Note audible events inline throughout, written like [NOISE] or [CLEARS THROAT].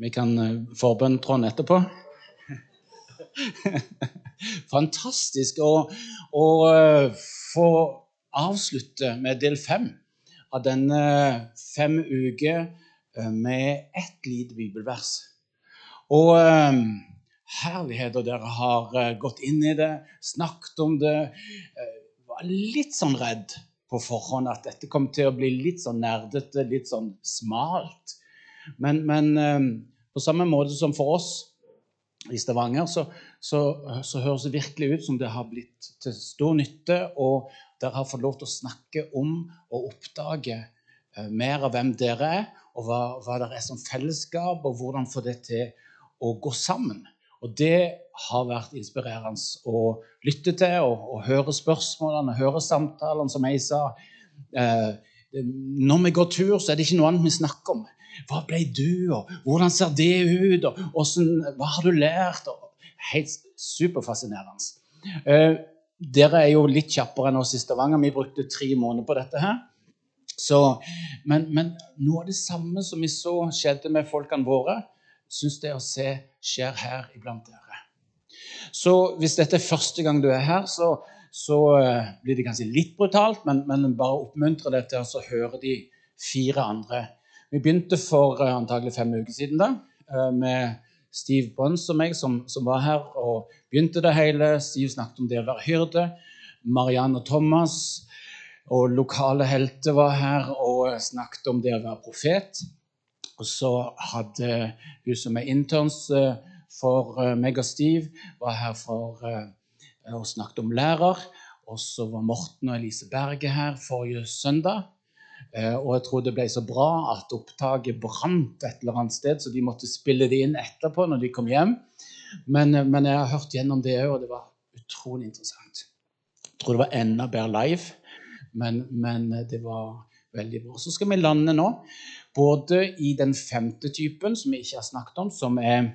Vi kan eh, forbønne Trond etterpå. [LAUGHS] Fantastisk å, å eh, få avslutte med del fem av denne fem uker eh, med ett lite bibelvers. Og herligheter dere har gått inn i det, snakket om det. var litt sånn redd på forhånd at dette kom til å bli litt sånn nerdete, litt sånn smalt. Men, men på samme måte som for oss i Stavanger, så, så, så, høres det virkelig ut som det har blitt til stor nytte, og dere har fått lov til å snakke om og oppdage uh, mer av hvem dere er, og hva, hva dere er som fellesskap, og hvordan få det til å gå sammen. Og det har vært inspirerende å lytte til og, og høre spørsmålene, høre samtalene, som jeg sa. Eh, når vi går tur, så er det ikke noe annet vi snakker om. Hva ble du, og hvordan ser det ut, og hvordan, hva har du lært? Og helt superfascinerende. Eh, dere er jo litt kjappere enn oss i Stavanger. Vi brukte tre måneder på dette her. Så, men, men, noe av det samme som vi så skjedde med folkene våre, syns jeg å se skjer her iblant dere. Så hvis dette er første gang du er her, så, så uh, blir det kanskje litt brutalt, men, men bare oppmuntre deg til å høre de fire andre vi begynte for uh, antagelig fem uker siden da, uh, med Steve Bruns og meg som, som, var her og begynte det hele. Steve snakket om det å være hyrde. Marianne og Thomas og lokale helter var her og snakket om det å være profet. Og så hadde hun som er interns uh, for meg og Steve, var her for å snakke om lærer. Og så var Morten og Elise Berge her forrige søndag. Eh, og jeg tror det ble så bra at opptaket brant et eller annet sted, så de måtte spille det inn etterpå når de kom hjem. Men, eh, men jeg har hørt gjennom det òg, og det var utrolig interessant. Jeg tror det var enda bedre live, men, men eh, det var veldig bra. Så skal vi lande nå både i den femte typen, som vi ikke har snakket om, som er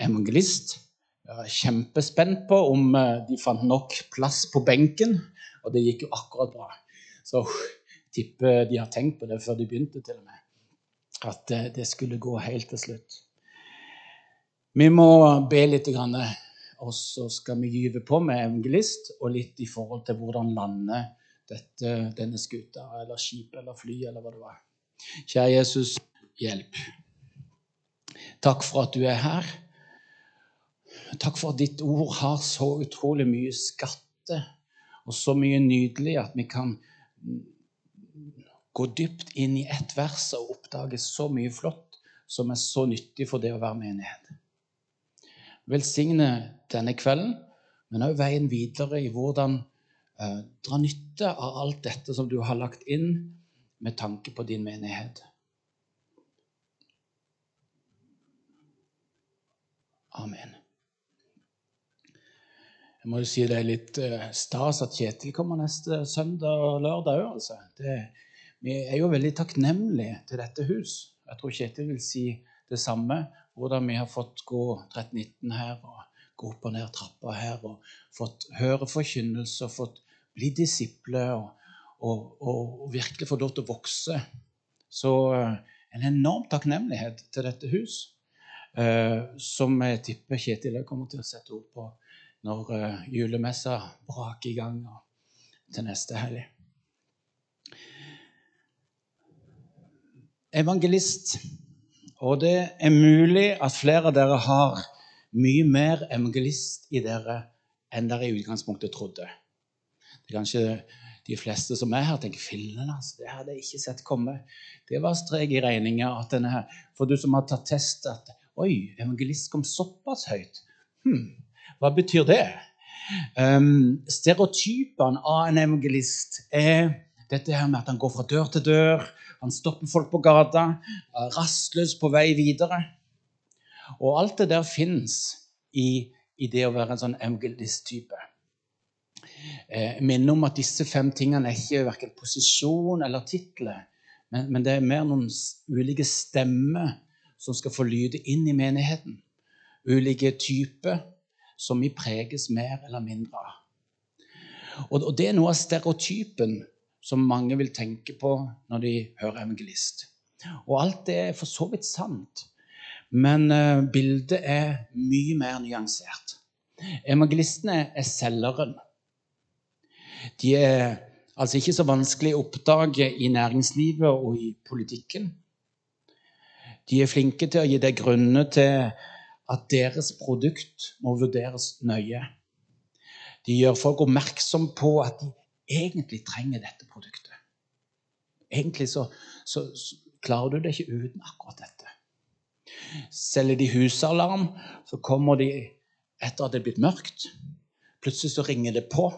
evangelist. Jeg er kjempespent på om de fant nok plass på benken, og det gikk jo akkurat bra. Så tipper de har tenkt på det før de begynte, til og med. At det skulle gå helt til slutt. Vi må be litt, og så skal vi gyve på med evangelist og litt i forhold til hvordan lander dette, denne skuta, eller skipet eller fly, eller hva det var. Kjære Jesus, hjelp. Takk for at du er her. Takk for at ditt ord har så utrolig mye skatter og så mye nydelig at vi kan gå dypt inn i ett vers og oppdage så mye flott som er så nyttig for det å være menighet. Velsigne denne kvelden, men òg veien videre i hvordan eh, dra nytte av alt dette som du har lagt inn med tanke på din menighet. Amen. Jeg må jo si det er litt eh, stas at Kjetil kommer neste søndag og lørdag òg. Altså. Det vi er jo veldig takknemlige til dette hus. Jeg tror Kjetil vil si det samme. Hvordan vi har fått gå 1319 her og gå opp og ned trappa her og fått høre forkynnelse fått bli disipler og, og, og, virkelig få lov til å vokse. Så uh, en enorm takknemlighet til dette hus, uh, som jeg tipper Kjetil kommer til å sette ord på når uh, julemessa braker i gang til neste helg. Evangelist. Og det er mulig at flere av dere har mye mer evangelist i dere enn dere i utgangspunktet trodde. Det er kanskje de fleste som er her, tenker fillen, altså, det hadde jeg ikke sett komme. Det var strek i regninga for du som har tatt test, at oi, evangelist kom såpass høyt. Hm, hva betyr det? Um, stereotypene av en evangelist er dette her med at han går fra dør til dør, han stopper folk på gata, rastløs på vei videre. Og alt det der fins i, i, det å være en sånn evangelist-type. Eh, jeg minner om at disse fem tingene er ikke verken posisjon eller titler, men, men, det er mer noen ulike stemmer som skal få lyde inn i menigheten. Ulike typer som vi preges mer eller mindre av. Og, og det er noe av stereotypen som mange vil tenke på når de hører evangelist. Og alt det er for så vidt sant. Men uh, bildet er mye mer nyansert. Evangelistene er selgeren. De er altså ikke så vanskelig å oppdage i næringslivet og i politikken. De er flinke til å gi deg grunner til at deres produkt må vurderes nøye. De gjør folk oppmerksom på at de egentlig trenger dette produktet. Egentlig så, så, så klarer du det ikke uten akkurat dette. Selger de husalarm, så kommer de etter at det er blitt mørkt. Plutselig så ringer det på,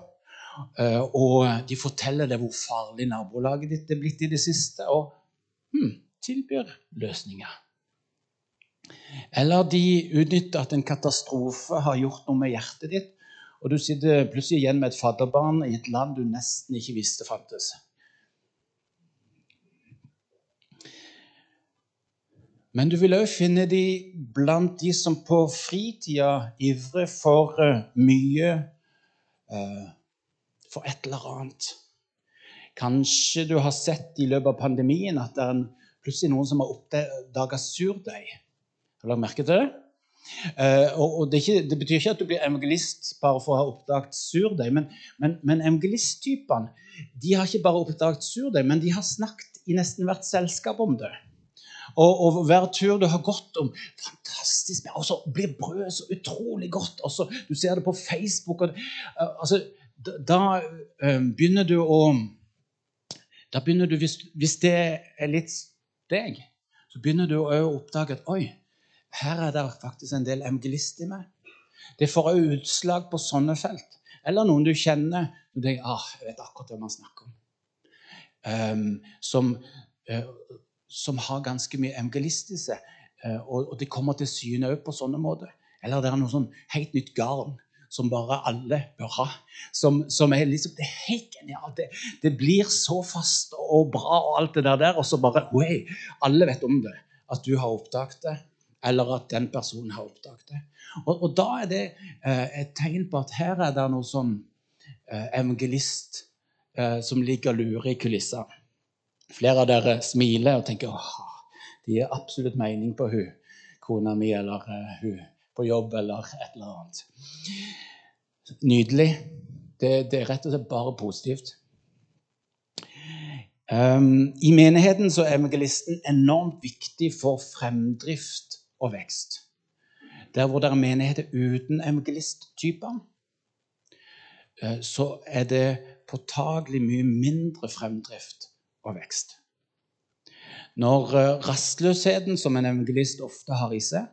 eh, og de forteller deg hvor farlig nabolaget ditt er blitt i det siste, og hmm, tilbyr løsninger. Eller de utnytter at en katastrofe har gjort noe med hjertet ditt, og du sitter plutselig igjen med et fadderbarn i et land du nesten ikke visste fantes. Men du vil òg finne de blant de som på fritida ivrer for uh, mye uh, For et eller annet. Kanskje du har sett i løpet av pandemien at det er plutselig noen som har oppdaga surdeig. Har du lagt merke til det? Uh, og, det, ikke, det, betyr ikke at du blir evangelist bare for å ha oppdaget surdeig. Men, men, men evangelisttypene de har ikke bare oppdaget surdeig, men de har snakket i nesten hvert selskap om det. Og, og, hver tur du har gått om Fantastisk. Og så blir brødet så utrolig godt. Og så, du ser det på Facebook. Og, uh, altså, da, uh, begynner du å da begynner du, hvis, hvis, det er litt deg, så begynner du å oppdage at oi, her er det faktisk en del evangelist i meg. Det får òg utslag på sånne felt. Eller noen du kjenner. Du tenker ah, jeg vet akkurat hvem man snakker om. Um, som uh, som har ganske mye evangelist i seg. Eh, og, det kommer til syne òg på sånne måter. Eller det er noe sånn helt nytt garn som bare alle bør ha. Som, som er liksom, Det er helt genialt. Det, det, blir så fast og bra og alt det der, og så bare Oi! Alle vet om det. At du har oppdaget det, eller at den personen har oppdaget det. Og, og da er det eh, et tegn på at her er det noe sånn eh, evangelist eh, som ligger og lurer i kulissa. Flere av dere smiler og tenker åh, det gir absolutt mening på hun, kona mi eller uh, hun på jobb eller et eller annet. Nydelig. Det, det er rett og slett bare positivt. Um, I menigheten så er evangelisten enormt viktig for fremdrift og vekst. Der hvor det er menigheter uten evangelisttyper, uh, så er det påtagelig mye mindre fremdrift og vekst. Når eh, rastløsheten som en evangelist ofte har i seg,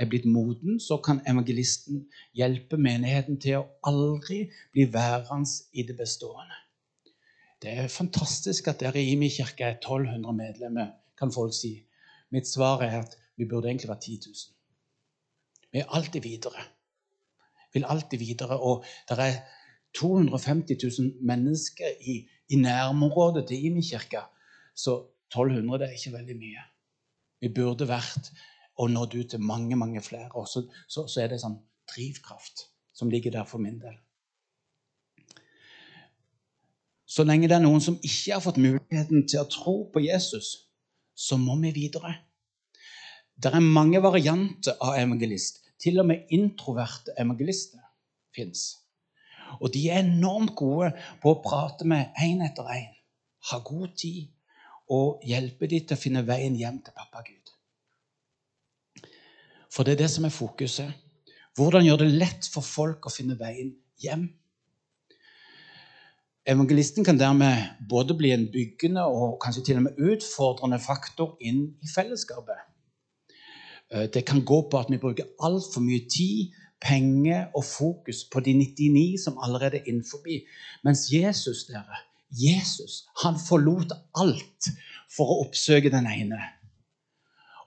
er blitt moden, så kan evangelisten hjelpe menigheten til å aldri bli værende i det bestående. Det er fantastisk at dere i min kirke er 1200 medlemmer, kan folk si. Mitt svar er at vi burde egentlig vært 10 000. Vi er alltid videre. Vil alltid videre. Og det er 250 000 mennesker i i nærområdet til Imi kirke, så 1200 det er ikke veldig mye. Vi burde vært og nådd ut til mange mange flere. Og så, så, så er det sånn drivkraft som ligger der for min del. Så lenge det er noen som ikke har fått muligheten til å tro på Jesus, så må vi videre. Det er mange varianter av evangelist. Til og med introverte evangelister fins. Og de er enormt gode på å prate med én etter én. Ha god tid og hjelpe dem til å finne veien hjem til pappa Gud. For det er det som er fokuset. Hvordan gjøre det lett for folk å finne veien hjem? Evangelisten kan dermed både bli en byggende og kanskje til og med utfordrende faktor inn i fellesskapet. Eh, det kan gå på at vi bruker altfor mye tid penger og fokus på de 99 som allerede er innenfor. Mens Jesus, dere, Jesus, han forlot alt for å oppsøke den ene.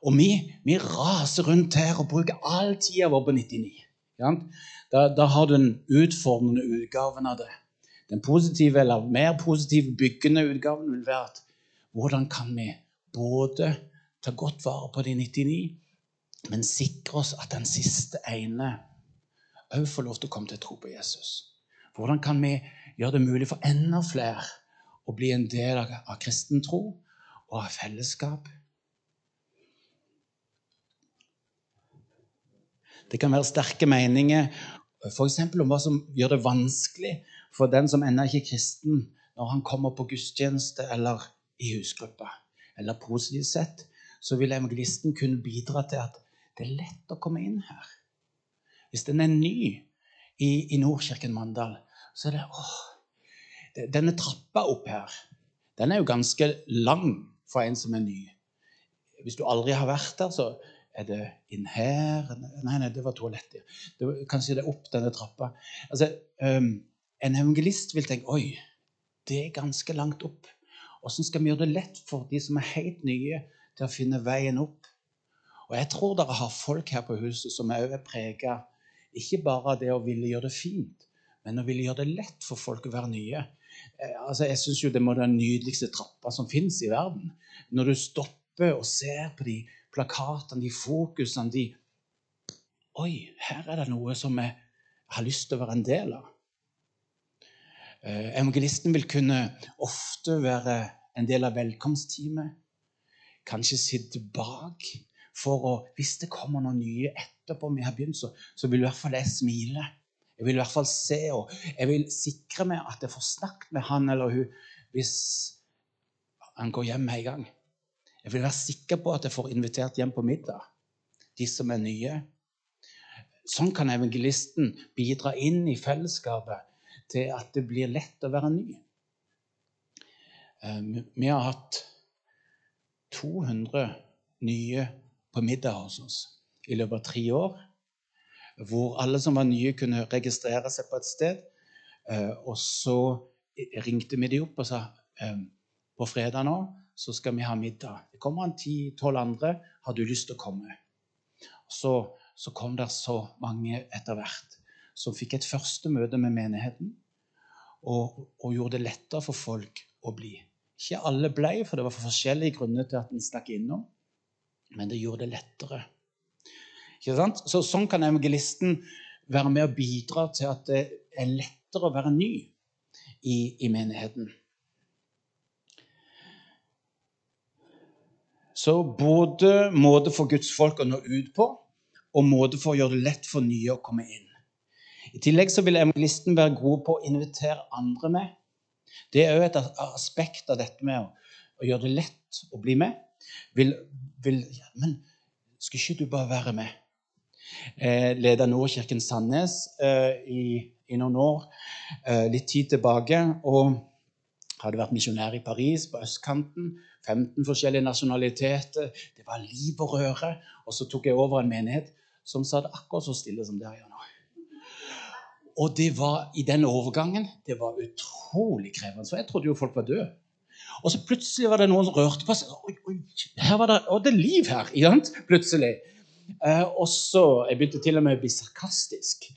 Og vi, vi raser rundt her og bruker all tida vår på 99. Ja? Da, da, har du den utfordrende utgaven av det. Den positive eller mer positive, byggende utgaven vil være at hvordan kan vi både ta godt vare på de 99, men sikre oss at den siste ene òg får lov til å komme til å tro på Jesus? Hvordan kan vi gjøre det mulig for enda flere å bli en del av kristen tro og av fellesskap? Det kan være sterke meninger f.eks. om hva som gjør det vanskelig for den som ennå ikke er kristen, når han kommer på gudstjeneste eller i husgruppa. Eller positivt sett så vil evangelisten kunne bidra til at det er lett å komme inn her. Hvis den er ny i, i Nordkirken Mandal, så er det åh, Denne trappa opp her, den er jo ganske lang for en som er ny. Hvis du aldri har vært der, så er det inn her Nei, nei, det var toalettet. Kanskje det er opp denne trappa. Altså, um, en evangelist vil tenke oi, det er ganske langt opp. Åssen skal vi gjøre det lett for de som er helt nye, til å finne veien opp? Og jeg tror dere har folk her på huset som er prega ikke bare av det å ville gjøre det fint, men å ville gjøre det lett for folk å være nye. Eh, altså, jeg syns jo det må være den nydeligste trappa som fins i verden. Når du stopper og ser på de plakatene, de fokusene, de Oi, her er det noe som jeg har lyst til å være en del av. Eh, evangelisten vil kunne ofte være en del av velkomstteamet. Kanskje sitte bak for å Hvis det kommer noen nye etterpå vi har begynt, så, så vil i hvert fall jeg smile. Jeg vil i hvert fall se, og jeg vil sikre meg at jeg får snakket med han eller hun hvis han går hjem en gang. Jeg vil være sikker på at jeg får invitert hjem på middag de som er nye. Sånn kan evangelisten bidra inn i fellesskapet til at det blir lett å være ny. Eh, vi har hatt 200 nye på middag hos oss i løpet av tre år. Hvor alle som var nye, kunne registrere seg på et sted. Eh, og så ringte vi de opp og sa eh, på fredag nå så skal vi ha middag. Det kommer en ti-tolv andre. Har du lyst til å komme? Så, så kom det så mange etter hvert som fikk et første møte med menigheten og, og, gjorde det lettere for folk å bli. Ikke alle ble, for det var for forskjellige grunner til at en stakk innom, men det gjorde det lettere. Så, sånn kan evangelisten være med og bidra til at det er lettere å være ny i, i menigheten. Så både måte for Guds folk å nå ut på, og måte for å gjøre det lett for nye å komme inn. I tillegg så vil evangelisten være god på å invitere andre med. Det er òg et aspekt av dette med å, å, gjøre det lett å bli med. Vil, vil, ja, men skal ikke du bare være med? Jeg leder Nordkirken Sandnes eh, i, i, noen år, eh, litt tid tilbake. og hadde vært misjonær i Paris, på østkanten. 15 forskjellige nasjonaliteter. Det var liv og røre. Og så tok jeg over en menighet som satt akkurat så stille som der gjør nå. Og det var i den overgangen det var utrolig krevende. Så jeg trodde jo folk var døde. Og så plutselig var det noen som rørte på seg. Oi, oi, her var det, og det er liv her! Plutselig. Eh, og så, Jeg begynte til og med å bli sarkastisk.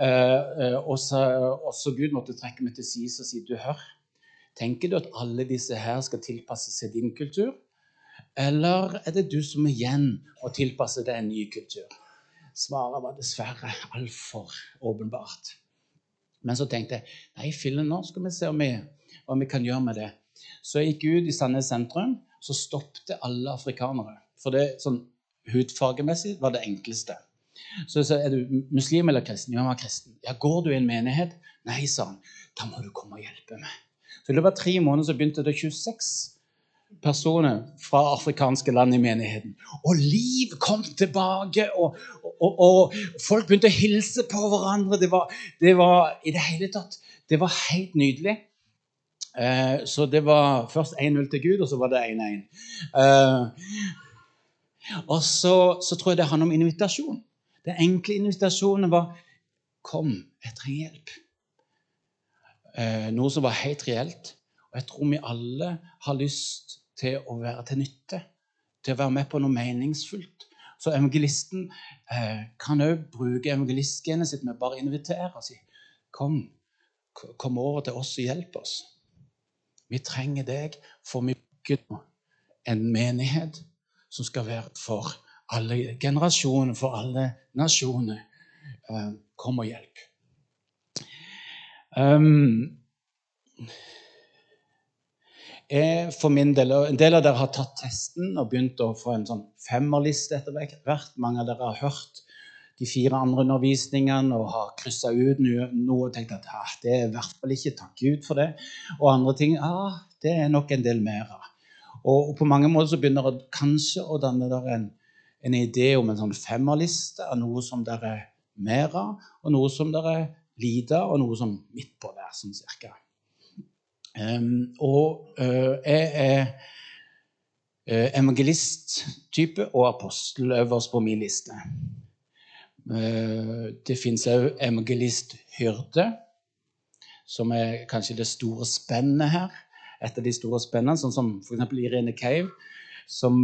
Eh, eh, og, så, og så Gud måtte trekke meg til side og si du hør, Tenker du at alle disse her skal tilpasse seg din kultur? Eller er det du som igjen må tilpasse deg en ny kultur? Svaret var dessverre altfor åpenbart. Men så tenkte jeg nei, fillen, nå skal vi se om vi, hva vi kan gjøre med det. Så jeg gikk ut i Sandnes sentrum, så stoppet alle afrikanere. For det sånn hudfargemessig var det enkleste. Så jeg sa er du muslim eller kristen? Ja, jeg var kristen. Ja, Går du i en menighet? Nei, sa han. Da må du komme og hjelpe meg. Så løpet av tre måneder så begynte det 26 personer fra afrikanske land i menigheten. Og liv kom tilbake, og, og, og folk begynte å hilse på hverandre. Det var, det var, i det hele tatt det var helt nydelig. Eh, så det var først 1-0 til Gud, og så var det 1-1. Eh, og så, så, tror jeg det handler om invitasjon. Den enkle invitasjonen var Kom, jeg trenger hjelp eh, noe som var helt reelt. Og jeg tror vi alle har lyst til å være til nytte, til å være med på noe meningsfullt. Så evangelisten eh, kan òg bruke evangelistgenet sitt med bare å invitere og si Kom, kom over til oss og hjelp oss. Vi trenger deg, for vi bygger en menighet som skal være for alle generasjoner, for alle nasjoner. Eh, kom og hjelp. Um, jeg, for min del, En del av dere har tatt testen og begynt å få en sånn femmerliste etter hvert. Mange av dere har hørt de fire andre undervisningene og har kryssa ut noe og tenkt at det er i hvert fall ikke takk Gud for det. Og andre ting det er nok en del mer av. Og, og, på mange måter så begynner det kanskje å danne der en, en idé om en sånn femmerliste av noe som det er mer av, og noe som det er lite og noe som midt på der, sånn cirka. Um, og uh, jeg er uh, evangelisttype og apostel øverst på min liste. Uh, det fins òg evangelisthyrde, som er kanskje det store spennet her. Et av de store spennene, sånn som f.eks. Irene Cave, som,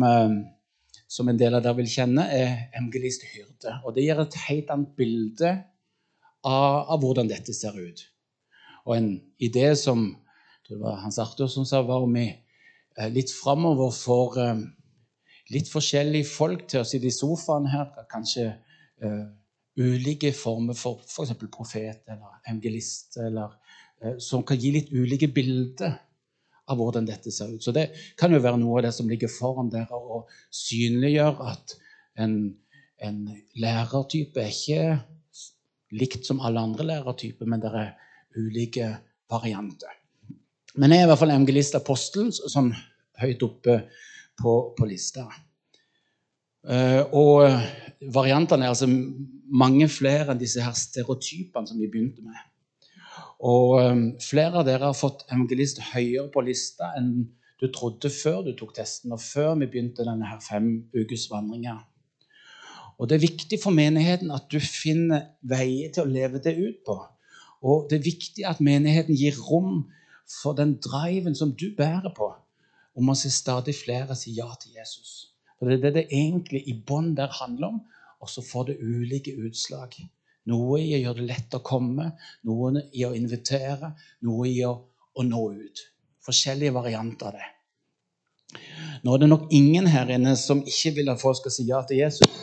som, en del av dere vil kjenne, er evangelisthyrde. Og det gir et helt annet bilde av, av hvordan dette ser ut. Og en idé som det var Hans Arthur som sa var om vi eh, litt framover eh, litt forskjellige folk til å sitte i sofaen her. Kanskje ulike former for f.eks. For profet eller evangelist, eller, uh, som kan gi litt ulike bilder av hvordan dette ser ut. Så det kan jo være noe av det som ligger foran dere, å synliggjøre at en, en lærertype er ikke likt som alle andre lærertyper, men det er ulike varianter. Men jeg er i hvert fall evangelist-apostel, sånn høyt oppe på, på lista. Uh, og variantene er altså mange flere enn disse her stereotypene som vi begynte med. Og um, flere av dere har fått evangelist høyere på lista enn du trodde før du tok testen, og før vi begynte denne her fem ukes vandringa. Og det er viktig for menigheten at du finner veier til å leve det ut på. Og det er viktig at menigheten gir rom for den driven som du bærer på, om å se stadig flere si ja til Jesus. For Det er det det egentlig i bånn der handler om, og så får det ulike utslag. Noe i å gjøre det lett å komme, noe i å invitere, noe i å, å nå ut. Forskjellige varianter av det. Nå er det nok ingen her inne som ikke vil at folk skal si ja til Jesus.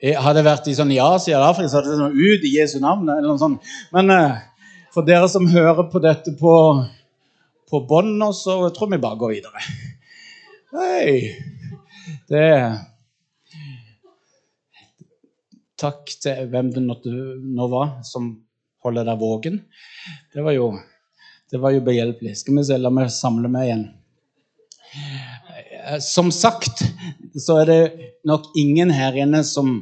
Hadde jeg vært i, sånn, i Asia eller Afrika, så hadde det sånn ut i Jesu navn. eller noe sånt. Men uh, for dere som hører på dette på, på bånd så tror jeg vi bare går videre. Hei! Det Takk til hvem det nå var som holder deg våken. Det var jo, det var jo behjelpelig. Skal vi se, la meg samle meg igjen. Eh, som sagt så er det nok ingen her inne som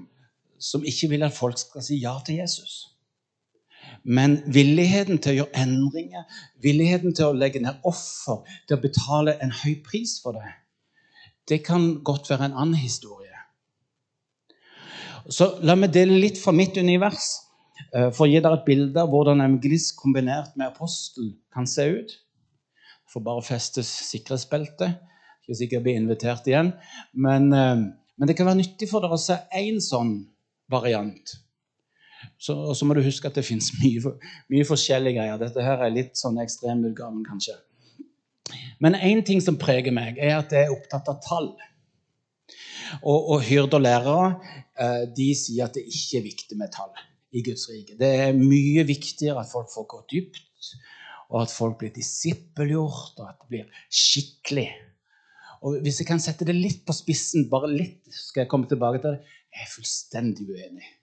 som ikke vil at folk skal si ja til Jesus. Men villigheten til å gjøre endringer, villigheten til å legge ned offer, til å betale en høy pris for det, det kan godt være en annen historie. Så La meg dele litt fra mitt univers eh, for å gi dere et bilde av hvordan evangelist kombinert med apostel kan se ut. Får bare feste sikkerhetsbeltet. Ikke sikkert bli invitert igjen. Men, eh, men det kan være nyttig for dere å se én sånn variant. Så, så må du huske at det fins [LAUGHS] mye, mye, forskjellige greier. Dette her er litt sånn ekstremutgaven, kanskje. Men én ting som preger meg, er at jeg er opptatt av tall. Og, og hyrder og lærere eh, de sier at det ikke er viktig med tall i Guds rike. Det er mye viktigere at folk får gå dypt, og at folk blir disippelgjort, og at det blir skikkelig. Og Hvis jeg kan sette det litt på spissen, bare litt, skal jeg komme tilbake til det, jeg er fullstendig uenig.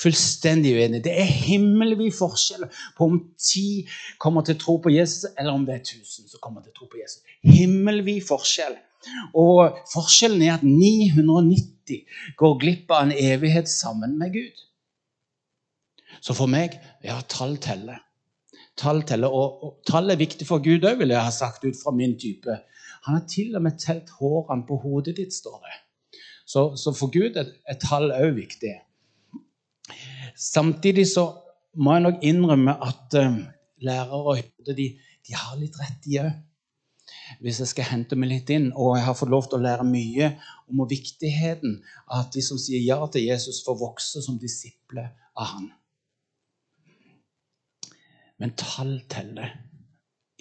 Fullstendig uenig. Det er himmelvid forskjell på om ti kommer til å tro på Jesus, eller om det er tusen som kommer til å tro på Jesus. Himmelvid forskjell. Og forskjellen er at 990 går glipp av en evighet sammen med Gud. Så for meg ja, tall teller. Tall teller, og, og tall er viktig for Gud òg, vil jeg ha sagt ut fra min type. Han har til og med telt hårene på hodet ditt, står det. Så, så for Gud er, er tall òg viktig. Samtidig så må jeg nok innrømme at uh, lærere de, de, har litt rett, de òg. Hvis jeg skal hente meg litt inn. Og jeg har fått lov til å lære mye om viktigheten av at de som sier ja til Jesus, får vokse som disipler av han. Men tall teller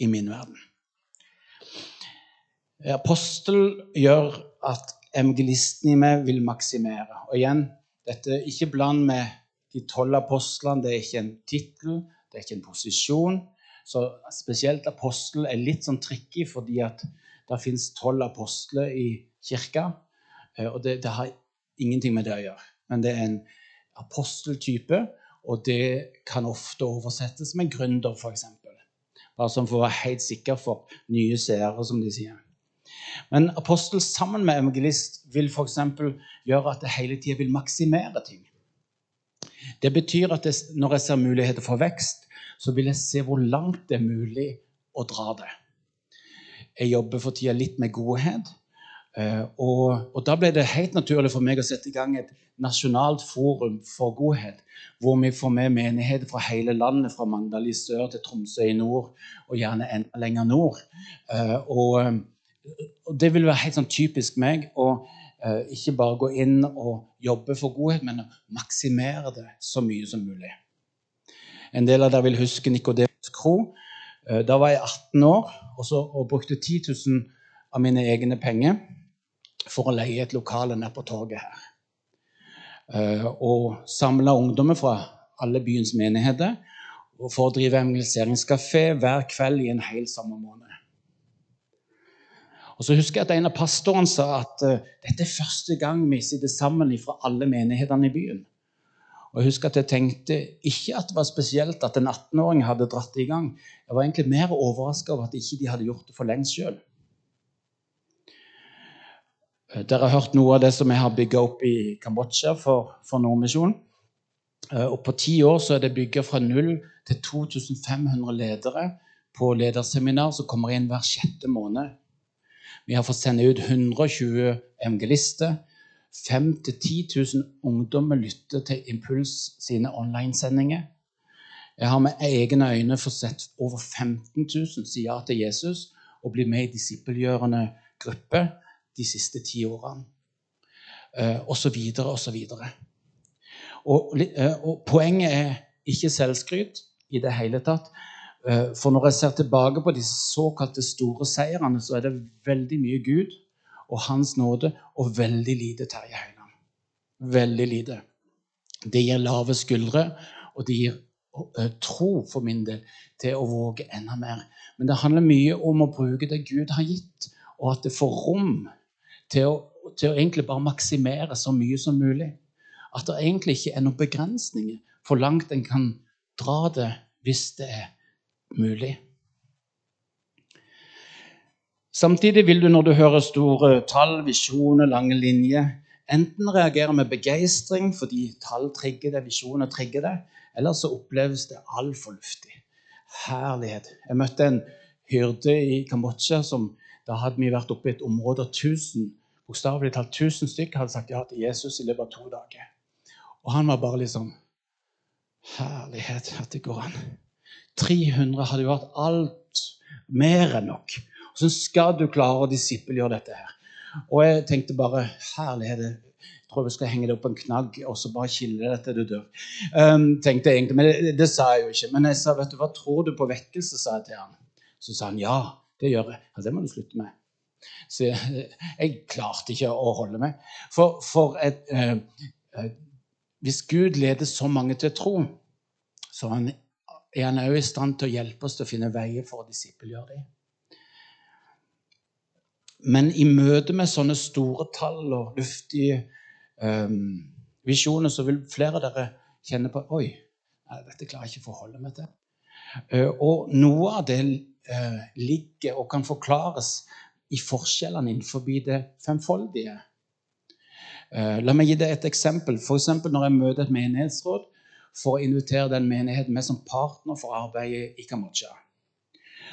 i min verden. Apostel gjør at evangelisten i meg vil maksimere. Og igjen, dette er ikke bland med de tolv apostlene. Det er ikke en tittel, det er ikke en posisjon. Så spesielt apostel er litt sånn tricky, fordi at det fins tolv apostler i kirka. Eh, og det, det, har ingenting med det å gjøre. Men det er en aposteltype, og det kan ofte oversettes med gründer, f.eks. Bare sånn for å være helt sikker for nye seere, som de sier. Men apostel sammen med evangelist vil f.eks. gjøre at det hele tida vil maksimere ting. Det betyr at det, når jeg ser muligheter for vekst, så vil jeg se hvor langt det er mulig å dra det. Jeg jobber for tida litt med godhet. Eh, og, og, da ble det helt naturlig for meg å sette i gang et nasjonalt forum for godhet. Hvor vi får med menigheter fra hele landet, fra Mandal i sør til Tromsø i nord, og gjerne enda lenger nord. Eh, og det vil være helt sånn typisk meg. å ikke bare gå inn og jobbe for godhet, men å maksimere det så mye som mulig. En del av dere vil huske Nikodemus Kro. Da var jeg 18 år og, så, og brukte 10 000 av mine egne penger for å leie et lokale nede på torget her. Uh, og samla ungdommer fra alle byens menigheter for å drive evangeliseringskafé hver kveld i en hel sommermåned. Og så husker jeg at En av pastorene sa at uh, dette er første gang vi sitter sammen fra alle menighetene i byen. Og Jeg husker at jeg tenkte ikke at det var spesielt at en 18-åring hadde dratt det i gang. Jeg var egentlig mer overraska over at ikke de hadde gjort det for lengst sjøl. Eh, dere har hørt noe av det som jeg har bygga opp i Kambodsja for, for Nordmisjon. Eh, og på ti år så er det bygga fra null til 2500 ledere på lederseminar som kommer inn hver sjette måned. Vi har fått sende ut 120 evangelister. 5 000-10 000 ungdommer lytter til Impuls sine online-sendinger. Jeg har med egne øyne fått sett over 15 000 si ja til Jesus og bli med i disippelgjørende grupper de siste ti årene. Uh, og så videre og så videre. Og, uh, og poenget er ikke selvskryt i det hele tatt. Uh, for når jeg ser tilbake på de såkalte store seirene, så er det veldig mye Gud og Hans nåde og veldig lite Terje Høiland. Veldig lite. Det gir lave skuldre, og det gir tro for min del til å våge enda mer. Men det handler mye om å bruke det Gud har gitt, og at det får rom til å, til å egentlig bare maksimere så mye som mulig. At det egentlig ikke er noen begrensninger for langt en kan dra det hvis det er mulig. Samtidig vil du når du hører store tall, visjoner, lange linjer, enten reagere med begeistring fordi tall trigger det, visjoner trigger det, eller så oppleves det altfor luftig. Herlighet. Jeg møtte en hyrde i Kambodsja som da hadde vi vært oppe i et område av 1000 bokstavelig talt 1000 stykker hadde sagt ja til Jesus i løpet av to dager. Og han var bare liksom Herlighet at det går an. 300 hadde jo vært alt mer enn nok. Hvordan skal du klare å disippelgjøre dette her? Og jeg tenkte bare Herlighet. Jeg tror jeg skal henge det opp en knagg og så bare kilde det til du dør. Um, tenkte jeg egentlig, Men det, det, sa jeg jo ikke. Men jeg sa, vet du, hva tror du på vekkelse? sa jeg til han. Så sa han ja. Det gjør jeg. Ja, det må du slutte med. Så jeg, jeg klarte ikke å holde meg. For, for et, eh, eh, hvis Gud leder så mange til tro, så er han, er han òg i stand til å hjelpe oss til å finne veier for å disippelgjøre dem. Men i møte med sånne store tall og luftige um, visjoner, så vil flere av dere kjenne på Oi, dette klarer jeg ikke å forholde meg til. Uh, og noe av det uh, ligger og kan forklares i forskjellene innenfor det femfoldige. Uh, la meg gi deg et eksempel. F.eks. når jeg møter et menighetsråd for å invitere den menigheten med som partner for arbeidet i Kambodsja.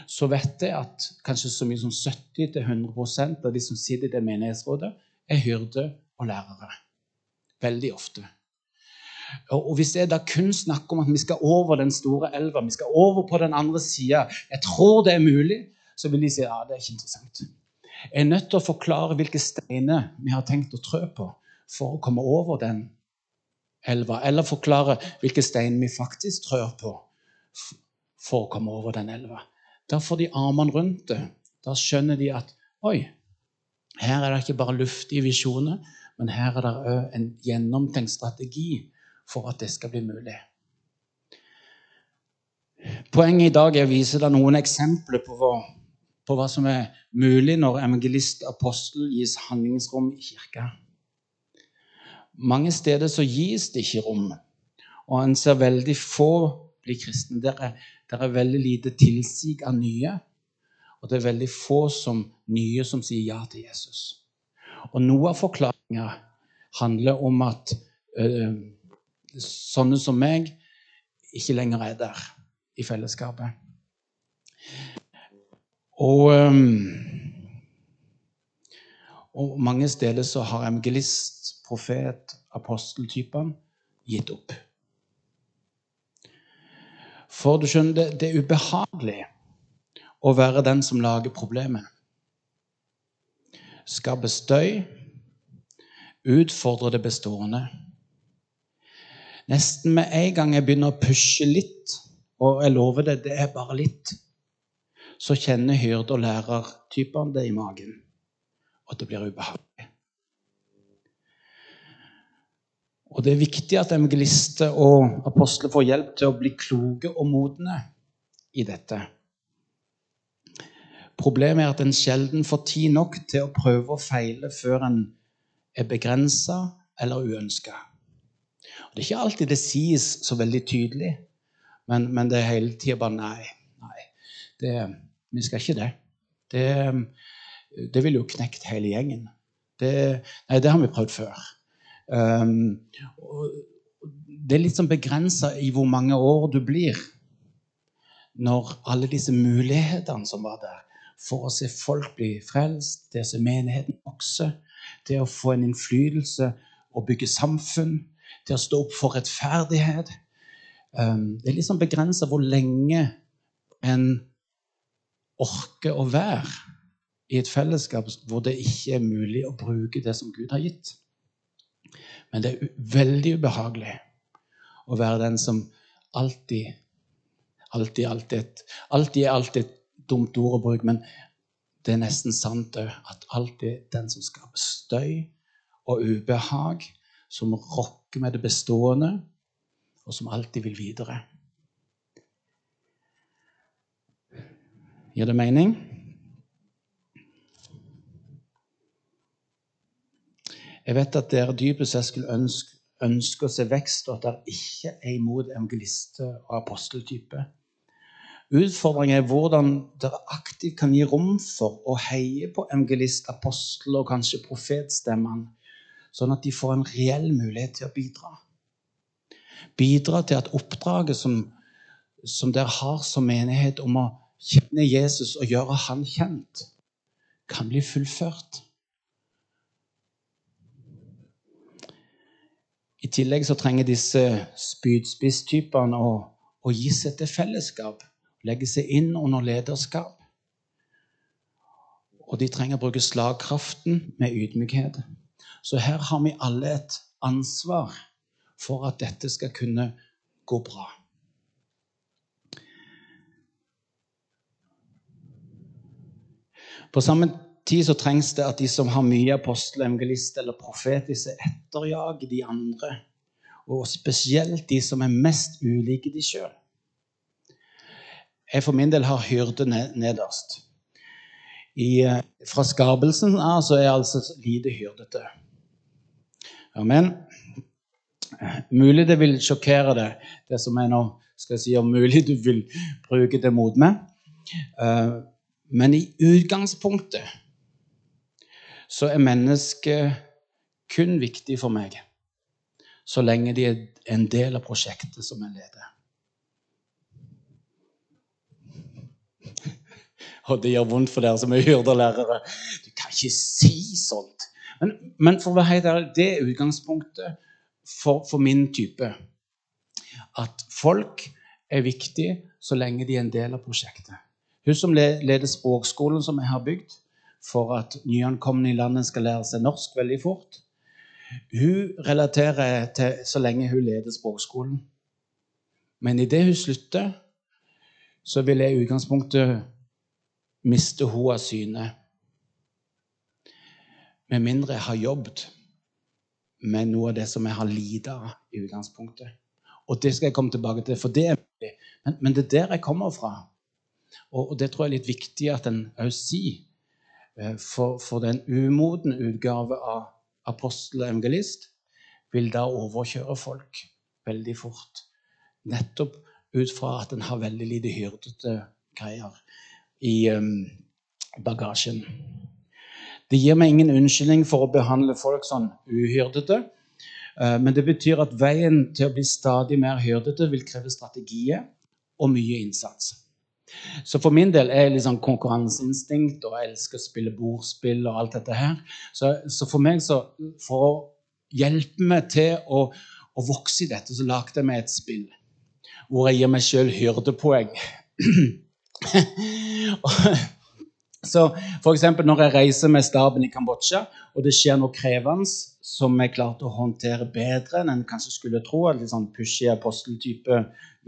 Så vet jeg at kanskje så mye som 70-100% av de som sitter i det menighetsrådet, er hyrde og lærere. Veldig ofte. Og Hvis jeg da kun snakker om at vi skal over den store elva, vi skal over på den andre sida, jeg tror det er mulig, så vil de si ja, det er ikke interessant er nødt til å forklare hvilke steiner vi har tenkt å trø på for å komme over den elva. Eller forklare hvilke stein vi faktisk trør på for å komme over den elva. Da får de armene rundt det. Da skjønner de at oi, her er det ikke bare luftige visjoner, men her er det òg en gjennomtenkt strategi for at det skal bli mulig. Poenget i dag er å vise deg noen eksempler på hva, på hva som er mulig når evangelist apostel gis handlingsrom i kirka. Mange steder så gis det ikke rom, og en ser veldig få bli kristne. Det er, det er veldig lite tilsig av nye, og det er veldig få som nye som sier ja til Jesus. Og noe av forklaringa handler om at øh, sånne som meg ikke lenger er der i fellesskapet. Og, og mange steder så har evangelist, profet, aposteltypene gitt opp. For du skjønner, det, er ubehagelig å være den som lager problemet. Skape støy, utfordre det bestående. Nesten med en gang jeg begynner å pushe litt, og jeg lover det, det er bare litt, så kjenner hyrde- og lærertypene det i magen. Og det blir ubehagelig. Og det er viktig at evangelister og apostler får hjelp til å bli kloke og modne i dette. Problemet er at en sjelden får tid nok til å prøve og feile før en er begrensa eller uønska. Det er ikke alltid det sies så veldig tydelig, men, men det er hele tida bare nei. nei det, vi skal ikke det. Det, det ville jo knekt hele gjengen. Det, nei, det har vi prøvd før. Um, det er litt sånn begrensa i hvor mange år du blir når alle disse mulighetene som var der for å se folk bli frelst, det som menigheten vokser, det å få en innflytelse og bygge samfunn, det å stå opp for rettferdighet. Um, det er litt sånn begrensa hvor lenge en orker å være i et fellesskap hvor det ikke er mulig å bruke det som Gud har gitt. Men det er veldig ubehagelig å være den som alltid Alltid, alltid, alltid er alltid et dumt ord å bruke, men det er nesten sant òg at alltid den som skaper støy og ubehag, som rokker med det bestående, og som alltid vil videre. Gir det mening? Jeg vet at dere dypest sett skulle ønske, ønske å se vekst, og at dere ikke er imot evangelister og aposteltype. Utfordringen er hvordan dere aktivt kan gi rom for å heie på evangelist, apostel og kanskje profetstemmene sånn at de får en reell mulighet til å bidra. Bidra til at oppdraget som, som dere har som menighet om å kjenne Jesus og gjøre han kjent, kan bli fullført. I tillegg så trenger disse spydspisstypene å, å gi seg til fellesskap, legge seg inn under lederskap. Og de trenger å bruke slagkraften med ydmykhet. Så her har vi alle et ansvar for at dette skal kunne gå bra. På samme tid så trengs det at de som har mye apostel, evangelist eller profet, i seg, etterjager de andre. Og spesielt de som er mest ulike de sjøl. Jeg for min del har hyrde nederst. I, eh, fra skapelsen av så er jeg altså lite hyrdete. Amen. Mulig det vil sjokkere deg, det som jeg nå skal si, om mulig du vil bruke det mot meg. Eh, men i utgangspunktet så er mennesket kun viktig for meg så lenge de er en del av prosjektet som jeg leder. [LAUGHS] Og det gjør vondt for dere som er hyrdelærere. Du kan ikke si sånt. Men, men, for å være helt ærlig, det er utgangspunktet for, for, min type. At folk er viktig så lenge de er en del av prosjektet. Hun som leder språkskolen som jeg har bygd for at nyankomne i landet skal lære seg norsk veldig fort, hun relaterer til så lenge hun leder språkskolen. Men idet hun slutter, så vil jeg i utgangspunktet miste hun av syne. Med mindre jeg har jobbet med noe av det som jeg har lidd av i utgangspunktet. Og det skal jeg komme tilbake til, for det er mulig. Men, men det er der jeg kommer fra. Og, og det tror jeg er litt viktig at en òg sier. Eh, for, for den umoden utgave av apostel og evangelist vil da overkjøre folk veldig fort. Nettopp ut fra at en har veldig lite hyrdete greier i um, bagasjen. Det gir meg ingen unnskyldning for å behandle folk sånn uhyrdete. Eh, men det betyr at veien til å bli stadig mer hyrdete vil kreve strategier og mye innsats. Så for min del er jeg sånn konkurranseinstinkt og jeg elsker å spille bordspill og alt dette her. Så, så for meg, så, for å hjelpe meg til å, å vokse i dette, så lagde jeg meg et spill hvor jeg gir meg sjøl hyrdepoeng. [CLEARS THROAT] så eksempel når jeg reiser med staben i Kambodsja, og det skjer noe krevende som jeg klarte å håndtere bedre enn en kanskje skulle tro, en litt sånn pushy aposteltype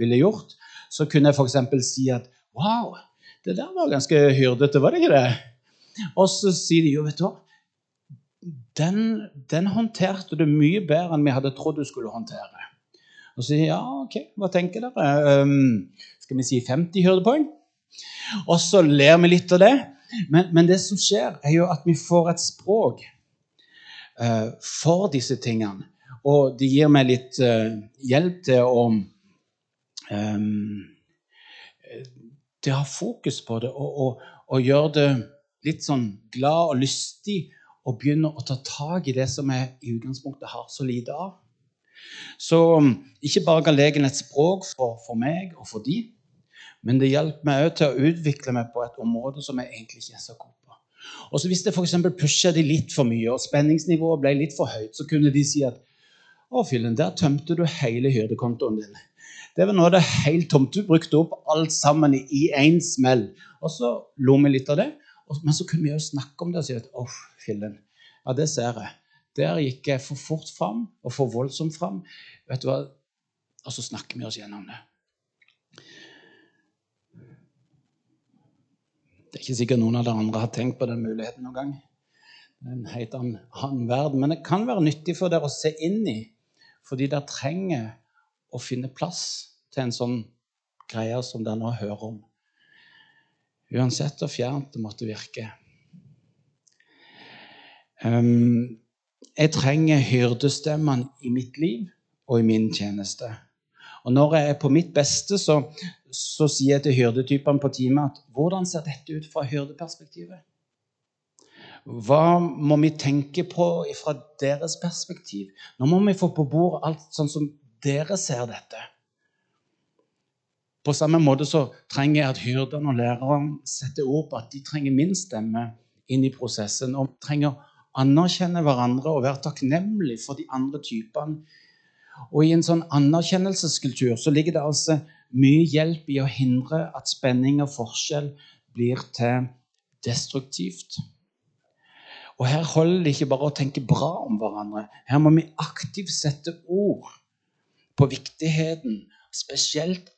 ville gjort, så kunne jeg f.eks. si at Wow, det der var ganske hyrdete, var det ikke det? Og så sier de jo, vet du hva den, den, håndterte du mye bedre enn vi hadde trodd du skulle håndtere. Og så sier ja, ok, hva tenker dere? Um, skal vi si 50 hyrdepoeng? Og så ler vi litt av det. Men, men, det som skjer, er jo at vi får et språk uh, for disse tingene. Og det gir meg litt uh, hjelp til å um, til å ha fokus på det og, og, og gjøre det litt sånn glad og lystig og begynne å ta tak i det som jeg i utgangspunktet har så lite av. Så um, ikke bare ga legen et språk for, for meg og for de, men det hjalp meg òg til å utvikle meg på et område som jeg egentlig ikke er så god på. Og så Hvis jeg f.eks. pusha de litt for mye, og spenningsnivået ble litt for høyt, så kunne de si at å, fillen, der tømte du hele hyrdekontoen din. Det var av det helt tomt. Du brukte opp alt sammen i én smell. Og så lo vi litt av det. Men så kunne vi jo snakke om det og si at åh, fillen, ja, det ser jeg. Der gikk jeg for fort fram og for voldsomt fram. Vet du hva? Og så snakker vi oss gjennom det. Det er ikke sikkert noen av dere andre har tenkt på den muligheten noen gang. Den heter han verden. Men det kan være nyttig for dere å se inn i, fordi dere trenger å finne plass til en sånn greie som dere nå hører om. Uansett hvor fjernt det måtte virke. Um, jeg trenger hyrdestemmene i mitt liv og i min tjeneste. Og når jeg er på mitt beste, så, så sier jeg til hyrdetypene på teamet at hvordan ser dette ut fra hyrdeperspektivet? Hva må vi tenke på fra deres perspektiv? Nå må vi få på bordet alt sånn som dere ser dette. På samme måte så trenger jeg at hyrdene og lærerne setter ord på at de trenger min stemme inn i prosessen. Og trenger å anerkjenne hverandre og være takknemlig for de andre typene. Og i en sånn anerkjennelseskultur så ligger det altså mye hjelp i å hindre at spenning og forskjell blir til destruktivt. Og her holder det ikke bare å tenke bra om hverandre. Her må vi aktivt sette ord på viktigheten, spesielt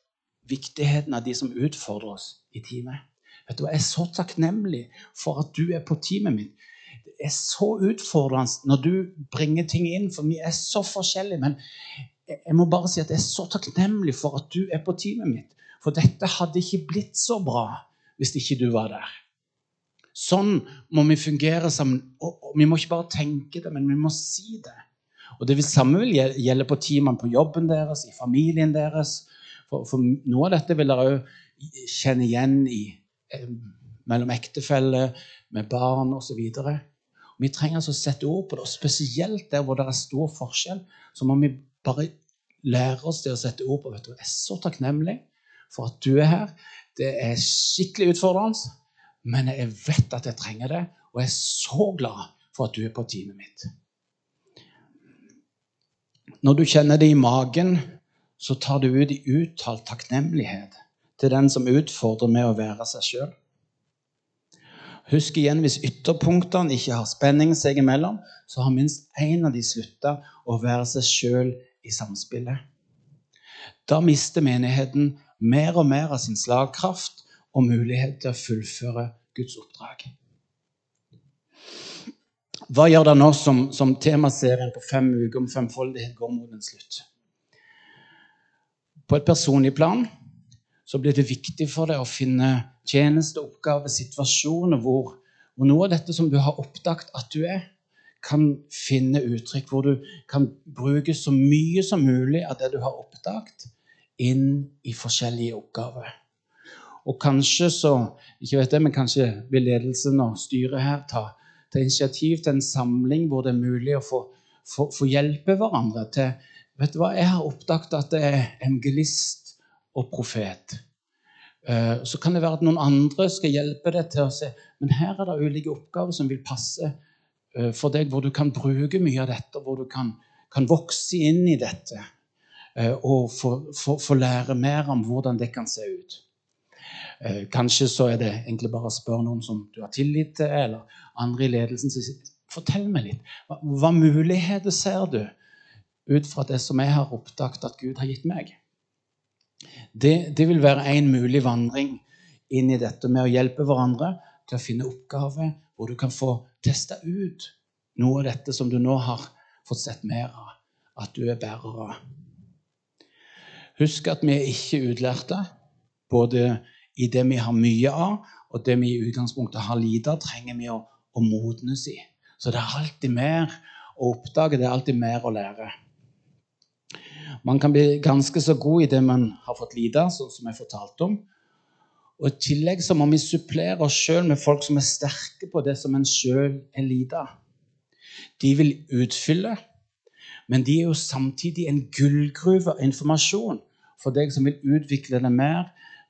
viktigheten av de som utfordrer oss i teamet. Vet du, Jeg er så takknemlig for at du er på teamet mitt. Det er så utfordrende når du bringer ting inn, for vi er så forskjellige. Men jeg må bare si at jeg er så takknemlig for at du er på teamet mitt. For dette hadde ikke blitt så bra hvis ikke du var der. Sånn må vi fungere sammen. Og vi må ikke bare tenke det, men vi må si det. Og Det samme vil gjelde på teamene på jobben deres, i familien deres. For, for noe av dette vil dere òg kjenne igjen i, eh, mellom ektefeller, med barn osv. Vi trenger altså å sette ord på det, og spesielt der hvor det er stor forskjell. Så må vi bare lære oss det å sette ord på vet du, Jeg er så takknemlig for at du er her. Det er skikkelig utfordrende, men jeg vet at jeg trenger det, og jeg er så glad for at du er på teamet mitt. Når du kjenner det i magen, så tar du ut i uttalt takknemlighet til den som utfordrer med å være seg sjøl. Husk igjen, hvis ytterpunktene ikke har spenning seg imellom, så har minst én av de slutta å være seg sjøl i samspillet. Da mister menigheten mer og mer av sin slagkraft og mulighet til å fullføre Guds oppdrag. Hva gjør det nå som, som temaserien på fem uker om femfoldighet går mot en slutt? På et personlig plan så blir det viktig for deg å finne tjenesteoppgaver, situasjoner hvor, og noe av dette som du har oppdaget at du er, kan finne uttrykk, hvor du kan bruke så mye som mulig av det du har oppdaget, inn i forskjellige oppgaver. Og kanskje så ikke vet jeg, men kanskje vil ledelsen og styret her ta, ta initiativ til en samling hvor det er mulig å få, få, få hjelpe hverandre til Vet du hva, Jeg har oppdaget at det er evangelist og profet. Eh, så kan det være at noen andre skal hjelpe deg til å se men her er det ulike oppgaver som vil passe eh, for deg, hvor du kan bruke mye av dette, hvor du kan, kan vokse inn i dette eh, og få, få, få lære mer om hvordan det kan se ut. Kanskje så er det egentlig bare å spørre noen som du har tillit til, eller andre i ledelsen. Fortell meg litt. Hva, hva muligheter ser du ut fra det som jeg har oppdaget at Gud har gitt meg? Det, det vil være en mulig vandring inn i dette med å hjelpe hverandre til å finne oppgaver hvor du kan få testa ut noe av dette som du nå har fått sett mer av, at du er bærer av. Husk at vi er ikke utlærte. Både i det vi har mye av, og det vi i utgangspunktet har lite av, trenger vi å, å modnes i. Så det er alltid mer å oppdage, det er alltid mer å lære. Man kan bli ganske så god i det man har fått lide, sånn som jeg fortalte om. Og I tillegg så må vi supplere oss sjøl med folk som er sterke på det som en sjøl er lite av. De vil utfylle, men de er jo samtidig en gullgruve av informasjon for deg som vil utvikle det mer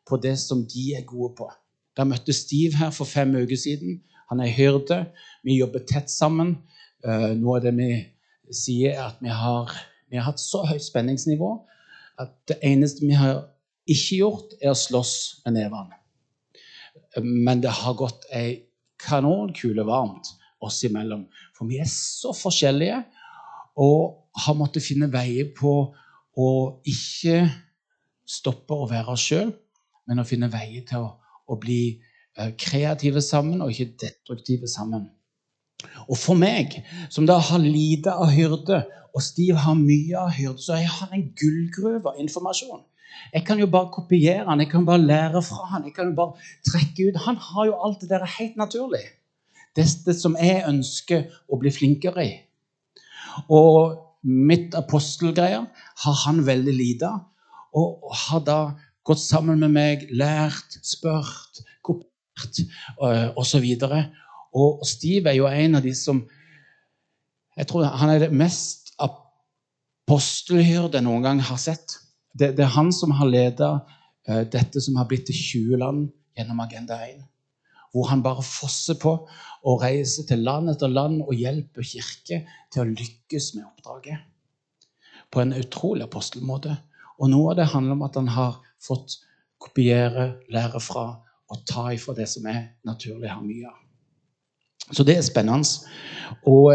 på det som de er gode på. Da møtte Steve her for fem uker siden. Han er hyrde. Vi jobber tett sammen. Eh, noe av det vi sier, er at vi har vi har hatt så høyt spenningsnivå at det eneste vi har ikke gjort, er å slåss med nevene. Men det har gått ei kanonkule varmt oss imellom. For vi er så forskjellige og har måttet finne veier på å ikke stoppe å være oss sjøl, men å finne veier til å, å bli eh, kreative sammen og ikke destruktive sammen. Og for meg, som da har lite av hyrde og Stiv har mye av hyrde, så jeg har en gullgruve av informasjon. Jeg kan jo bare kopiere han, jeg kan bare lære fra han, jeg kan jo bare trekke ut. Han har jo alt det der helt naturlig. Det, det som jeg ønsker å bli flinkere i. Og mitt apostelgreier har han veldig lite av. Og har da gått sammen med meg, lært, spurt, kopiert osv. Og, og Steve er jo en av de som jeg tror Han er det mest apostelhyrde noen gang har sett. Det, det er han som har leda uh, dette som har blitt til 20 land gjennom Agenda 1. Hvor han bare fosser på og reiser til land etter land og hjelper kirke til å lykkes med oppdraget. På en utrolig apostelmåte. Og noe av det handler om at han har fått kopiere, lære fra og ta ifra det som er naturlig har mye av. Så det er spennende. Og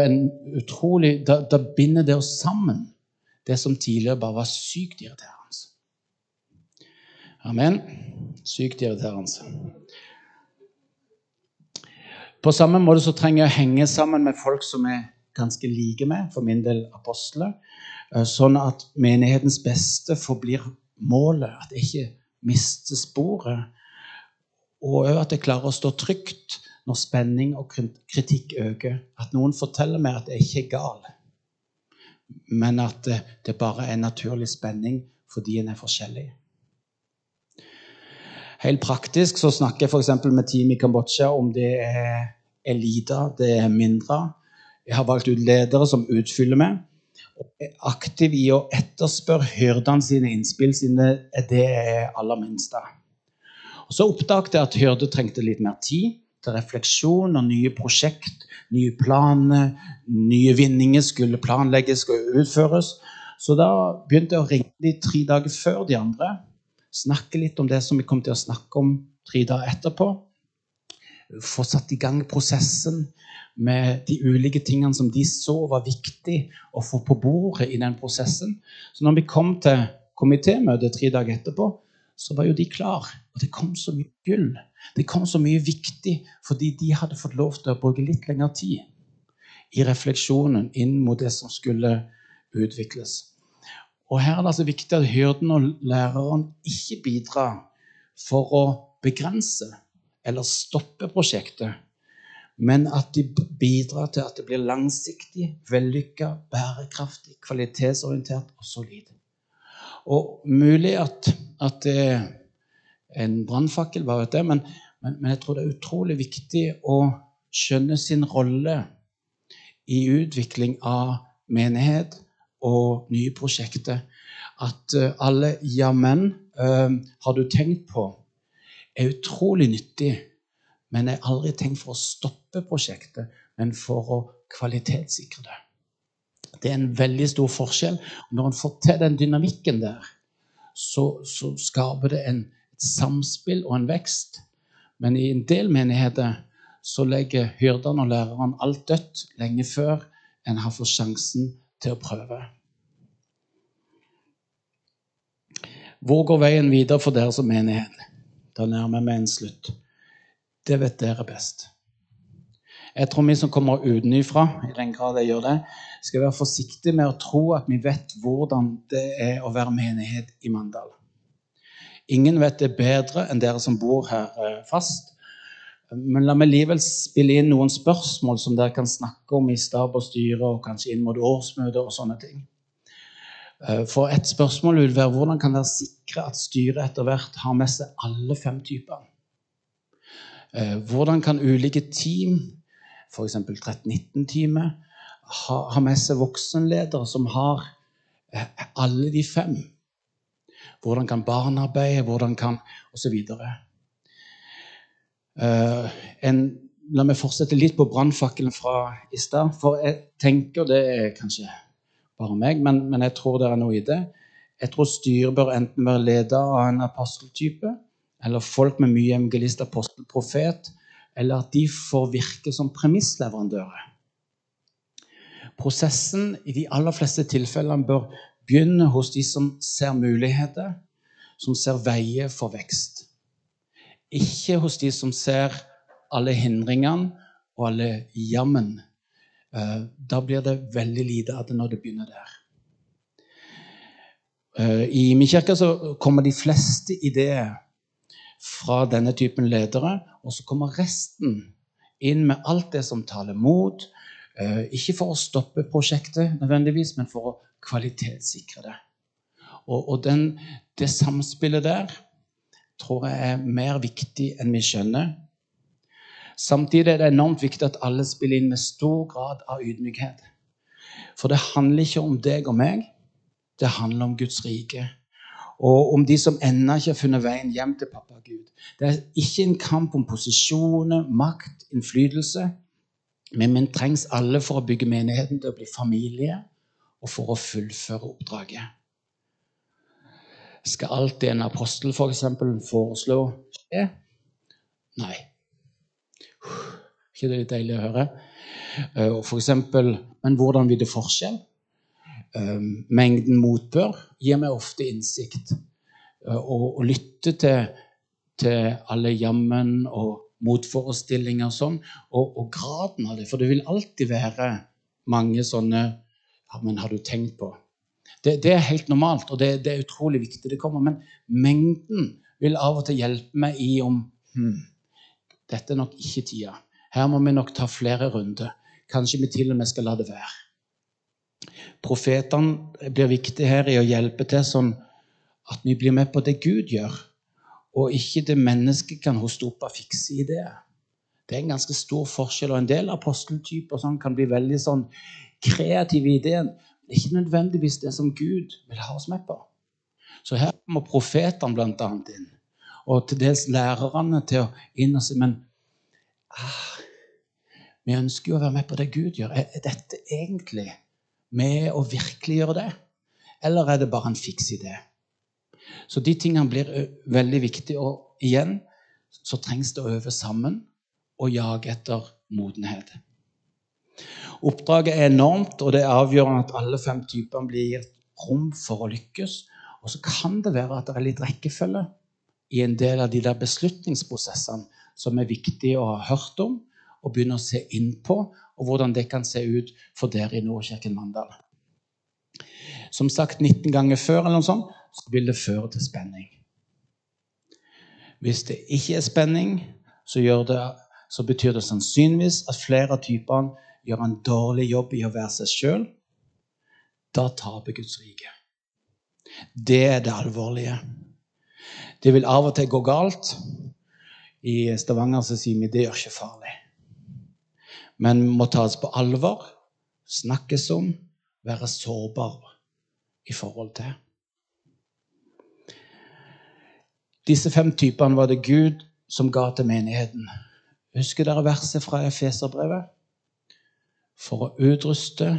utrolig, da, da binder det oss sammen det som tidligere bare var sykt irriterende. Amen. Sykt irriterende. På samme måte så trenger jeg å henge sammen med folk som er ganske like meg, for min del apostler, eh, sånn at menighetens beste forblir målet, at jeg ikke mister sporet. Og at jeg klarer å stå trygt når spenning og kritikk øker. At noen forteller meg at jeg ikke er gal men at det, det bare er naturlig spenning fordi en er forskjellig. Helt praktisk så snakker jeg f.eks. med team i Kambodsja om det er eliter, det er mindre. Jeg har valgt ut ledere som utfyller meg. Aktiv i å etterspørre hyrdene sine innspill, siden det er aller minste. Og Så oppdaget jeg at hyrde trengte litt mer tid til refleksjon og nye prosjekt, nye planer, nye vinninger skulle planlegges og utføres. Så da begynte jeg å ringe de tre dager før de andre. Snakke litt om det som vi kom til å snakke om tre dager etterpå. Få satt i gang prosessen med de ulike tingene som de så var viktig å få på bordet i den prosessen. Så når vi kom til komitémøtet tre dager etterpå, så var jo de klar. Og det kom så mye gull. Det kom så mye viktig fordi de hadde fått lov til å bruke litt lengre tid i refleksjonen inn mot det som skulle utvikles. Og her er det altså viktig at hyrden og læreren ikke bidrar for å begrense eller stoppe prosjektet, men at de bidrar til at det blir langsiktig, vellykka, bærekraftig, kvalitetsorientert og solid. Og mulig at, at en brannfakkel, vet det, men, men, men jeg tror det er utrolig viktig å skjønne sin rolle i utvikling av menighet og nye prosjekter. At uh, alle 'jammen uh, har du tenkt på' er utrolig nyttig, men jeg har aldri tenkt for å stoppe prosjektet, men for å kvalitetssikre det. Det er en veldig stor forskjell. Når en får til den dynamikken der, så, så skaper det en, et samspill og en vekst. Men i en del menigheter så legger hyrdene og læreren alt dødt lenge før en har fått sjansen til å prøve. Hvor går veien videre for dere som menighet? Da nærmer jeg meg en slutt. Det vet dere best. Jeg tror vi som kommer utenfra, i den grad jeg gjør det, skal være forsiktige med å tro at vi vet hvordan det er å være menighet i Mandal. Ingen vet det bedre enn dere som bor her eh, fast. Men la meg likevel spille inn noen spørsmål som dere kan snakke om i stab og styre, og kanskje inn mot årsmøter og sånne ting. Eh, for et spørsmål vil være hvordan kan dere sikre at styret etter hvert har med seg alle fem typene? Eh, hvordan kan ulike team, f.eks. 13-19-teamet, ha med seg voksenledere som har eh, alle de fem? Hvordan kan barnearbeid, hvordan kan osv. Uh, la meg fortsette litt på brannfakkelen fra i stad. For jeg tenker, det er kanskje bare meg, men, men, jeg tror det er noe i det. Jeg tror styret bør enten være leder av en aposteltype, eller folk med mye evangelist, apostel, profet, eller at de får virke som premissleverandører. Prosessen i de aller fleste tilfellene bør begynne hos de som ser muligheter, som ser veier for vekst. Ikke hos de som ser alle hindringene og alle jammen. Eh, da blir det veldig lite av det når det begynner der. Eh, I min kirke så kommer de fleste ideer fra denne typen ledere, og så kommer resten inn med alt det som taler mot. Eh, ikke for å stoppe prosjektet, nødvendigvis, men for å kvalitetssikre det. Og, og den, det samspillet der tror jeg er mer viktig enn vi skjønner. Samtidig er det enormt viktig at alle spiller inn med stor grad av ydmykhet. For det handler ikke om deg og meg, det handler om Guds rike. Og om de som ennå ikke har funnet veien hjem til pappa Gud. Det er ikke en kamp om posisjoner, makt, innflytelse. Men vi trengs alle for å bygge menigheten til å bli familie og for å fullføre oppdraget. Skal alltid en apostel for eksempel, foreslå skje? Nei. ikke det litt deilig å høre? Eh, for eksempel, men hvordan vil det forskjell? Eh, mengden motbør gir meg ofte innsikt. Eh, å lytte til, til, alle jammen og motforestillinger og sånn, og, og, graden av det. For det vil alltid være mange sånne ja, men har du tenkt på? Det, det, er helt normalt, og det, det, er utrolig viktig. det kommer, Men mengden vil av og til hjelpe meg i om hmm, dette er nok ikke tida. Her må vi nok ta flere runder. Kanskje vi til og med skal la det være. Profetene blir viktige her i å hjelpe til sånn at vi blir med på det Gud gjør, og ikke det mennesket kan hoste opp av fikse ideer. Det er en ganske stor forskjell, og en del aposteltyper sånn kan bli veldig sånn kreative i ideen. Det er ikke nødvendigvis det som Gud vil ha oss med på. Så her kommer profetene bl.a. inn, og til dels lærerne til å inn og si Men ah, vi ønsker jo å være med på det Gud gjør. Er dette egentlig med å virkeliggjøre det? Eller er det bare en fiks idé? Så de tingene blir veldig viktige. Og igjen så trengs det å øve sammen og jage etter modenhet. Oppdraget er enormt, og det er avgjørende at alle fem typene blir gitt rom for å lykkes. Og så kan det være at det er litt rekkefølge i en del av de der beslutningsprosessene som er viktige å ha hørt om og begynne å se inn på, og hvordan det kan se ut for dere i Nordkirken Mandal. som sagt 19 ganger før, eller noe sånt, så vil det føre til spenning. Hvis det ikke er spenning, så, det, så betyr det sannsynligvis at flere av typene gjør en dårlig jobb i å være seg sjøl. Da taper Guds rike. Det er det alvorlige. Det vil av og til gå galt. I Stavanger så sier vi det gjør ikke farlig. Men må tas på alvor, snakkes om, være sårbar i forhold til. Disse fem typene var det Gud som ga til menigheten. Husker dere verset fra Efeserbrevet? For å utruste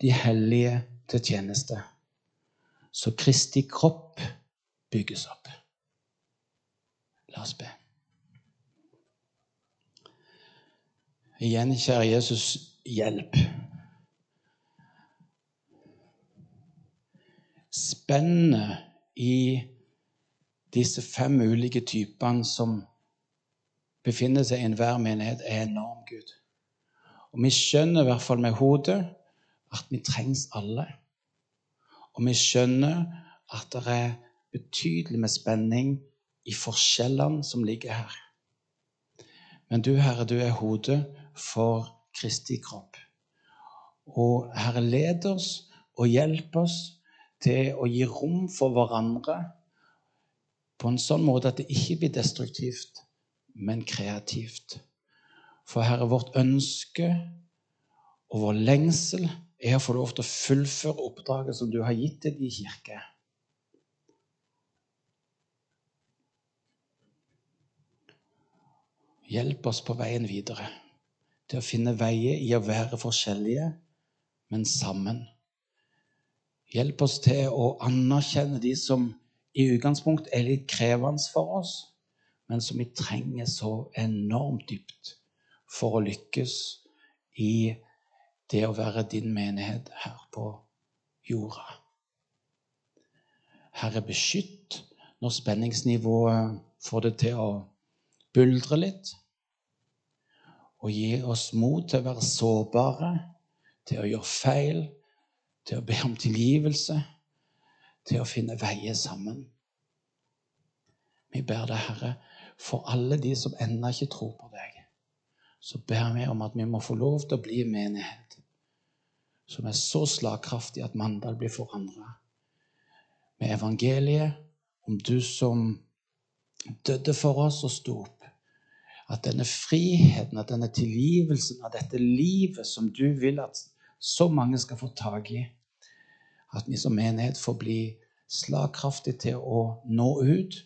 de hellige til tjeneste, så Kristi kropp bygges opp. La oss be. Igjen, kjære Jesus, hjelp. Spennet i disse fem ulike typene som befinner seg i enhver menighet, er enorm, Gud. Og vi skjønner i hvert fall med hodet at vi trengs alle. Og vi skjønner at det er betydelig med spenning i forskjellene som ligger her. Men du, Herre, du er hodet for Kristi kropp. Og Herre, led oss og hjelp oss til å gi rom for hverandre på en sånn måte at det ikke blir destruktivt, men kreativt. For Herre, vårt ønske og vår lengsel er å få lov til å fullføre oppdraget som du har gitt til din kirke. Hjelp oss på veien videre til å finne veier i å være forskjellige, men sammen. Hjelp oss til å anerkjenne de som i utgangspunkt er litt krevende for oss, men som vi trenger så enormt dypt for å lykkes i det å være din menighet her på jorda. Herre, beskytt når spenningsnivået får det til å buldre litt. Og gi oss mot til å være sårbare, til å gjøre feil, til å be om tilgivelse, til å finne veier sammen. Vi ber deg, Herre, for alle de som ennå ikke tror på deg. Så ber vi om at vi må få lov til å bli menighet som er så slagkraftig at Mandal blir forandra. Med evangeliet om du som døde for oss og sto opp. At denne friheten, at denne tilgivelsen, av dette livet som du vil at så mange skal få tak i, at vi som menighet får bli slagkraftige til å nå ut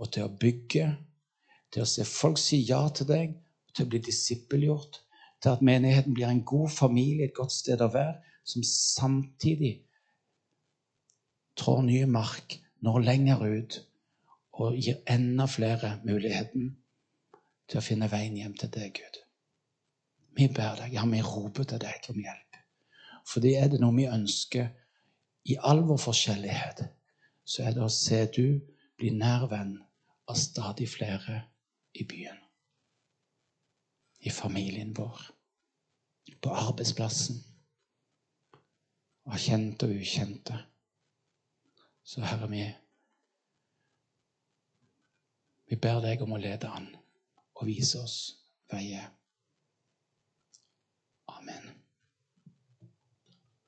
og til å bygge, til å se folk si ja til deg, til å bli disippelgjort, til at menigheten blir en god familie, et godt sted å være, som samtidig trår nye mark, når lenger ut og gir enda flere muligheten til å finne veien hjem til deg, Gud. Vi ber deg, ja, vi roper til deg om hjelp. Fordi er det noe vi ønsker i all vår forskjellighet, så er det å se du bli nær venn av stadig flere i byen. I familien vår, på arbeidsplassen, av kjente og ukjente. Så Herre, vi, vi ber deg om å lede an og vise oss veier.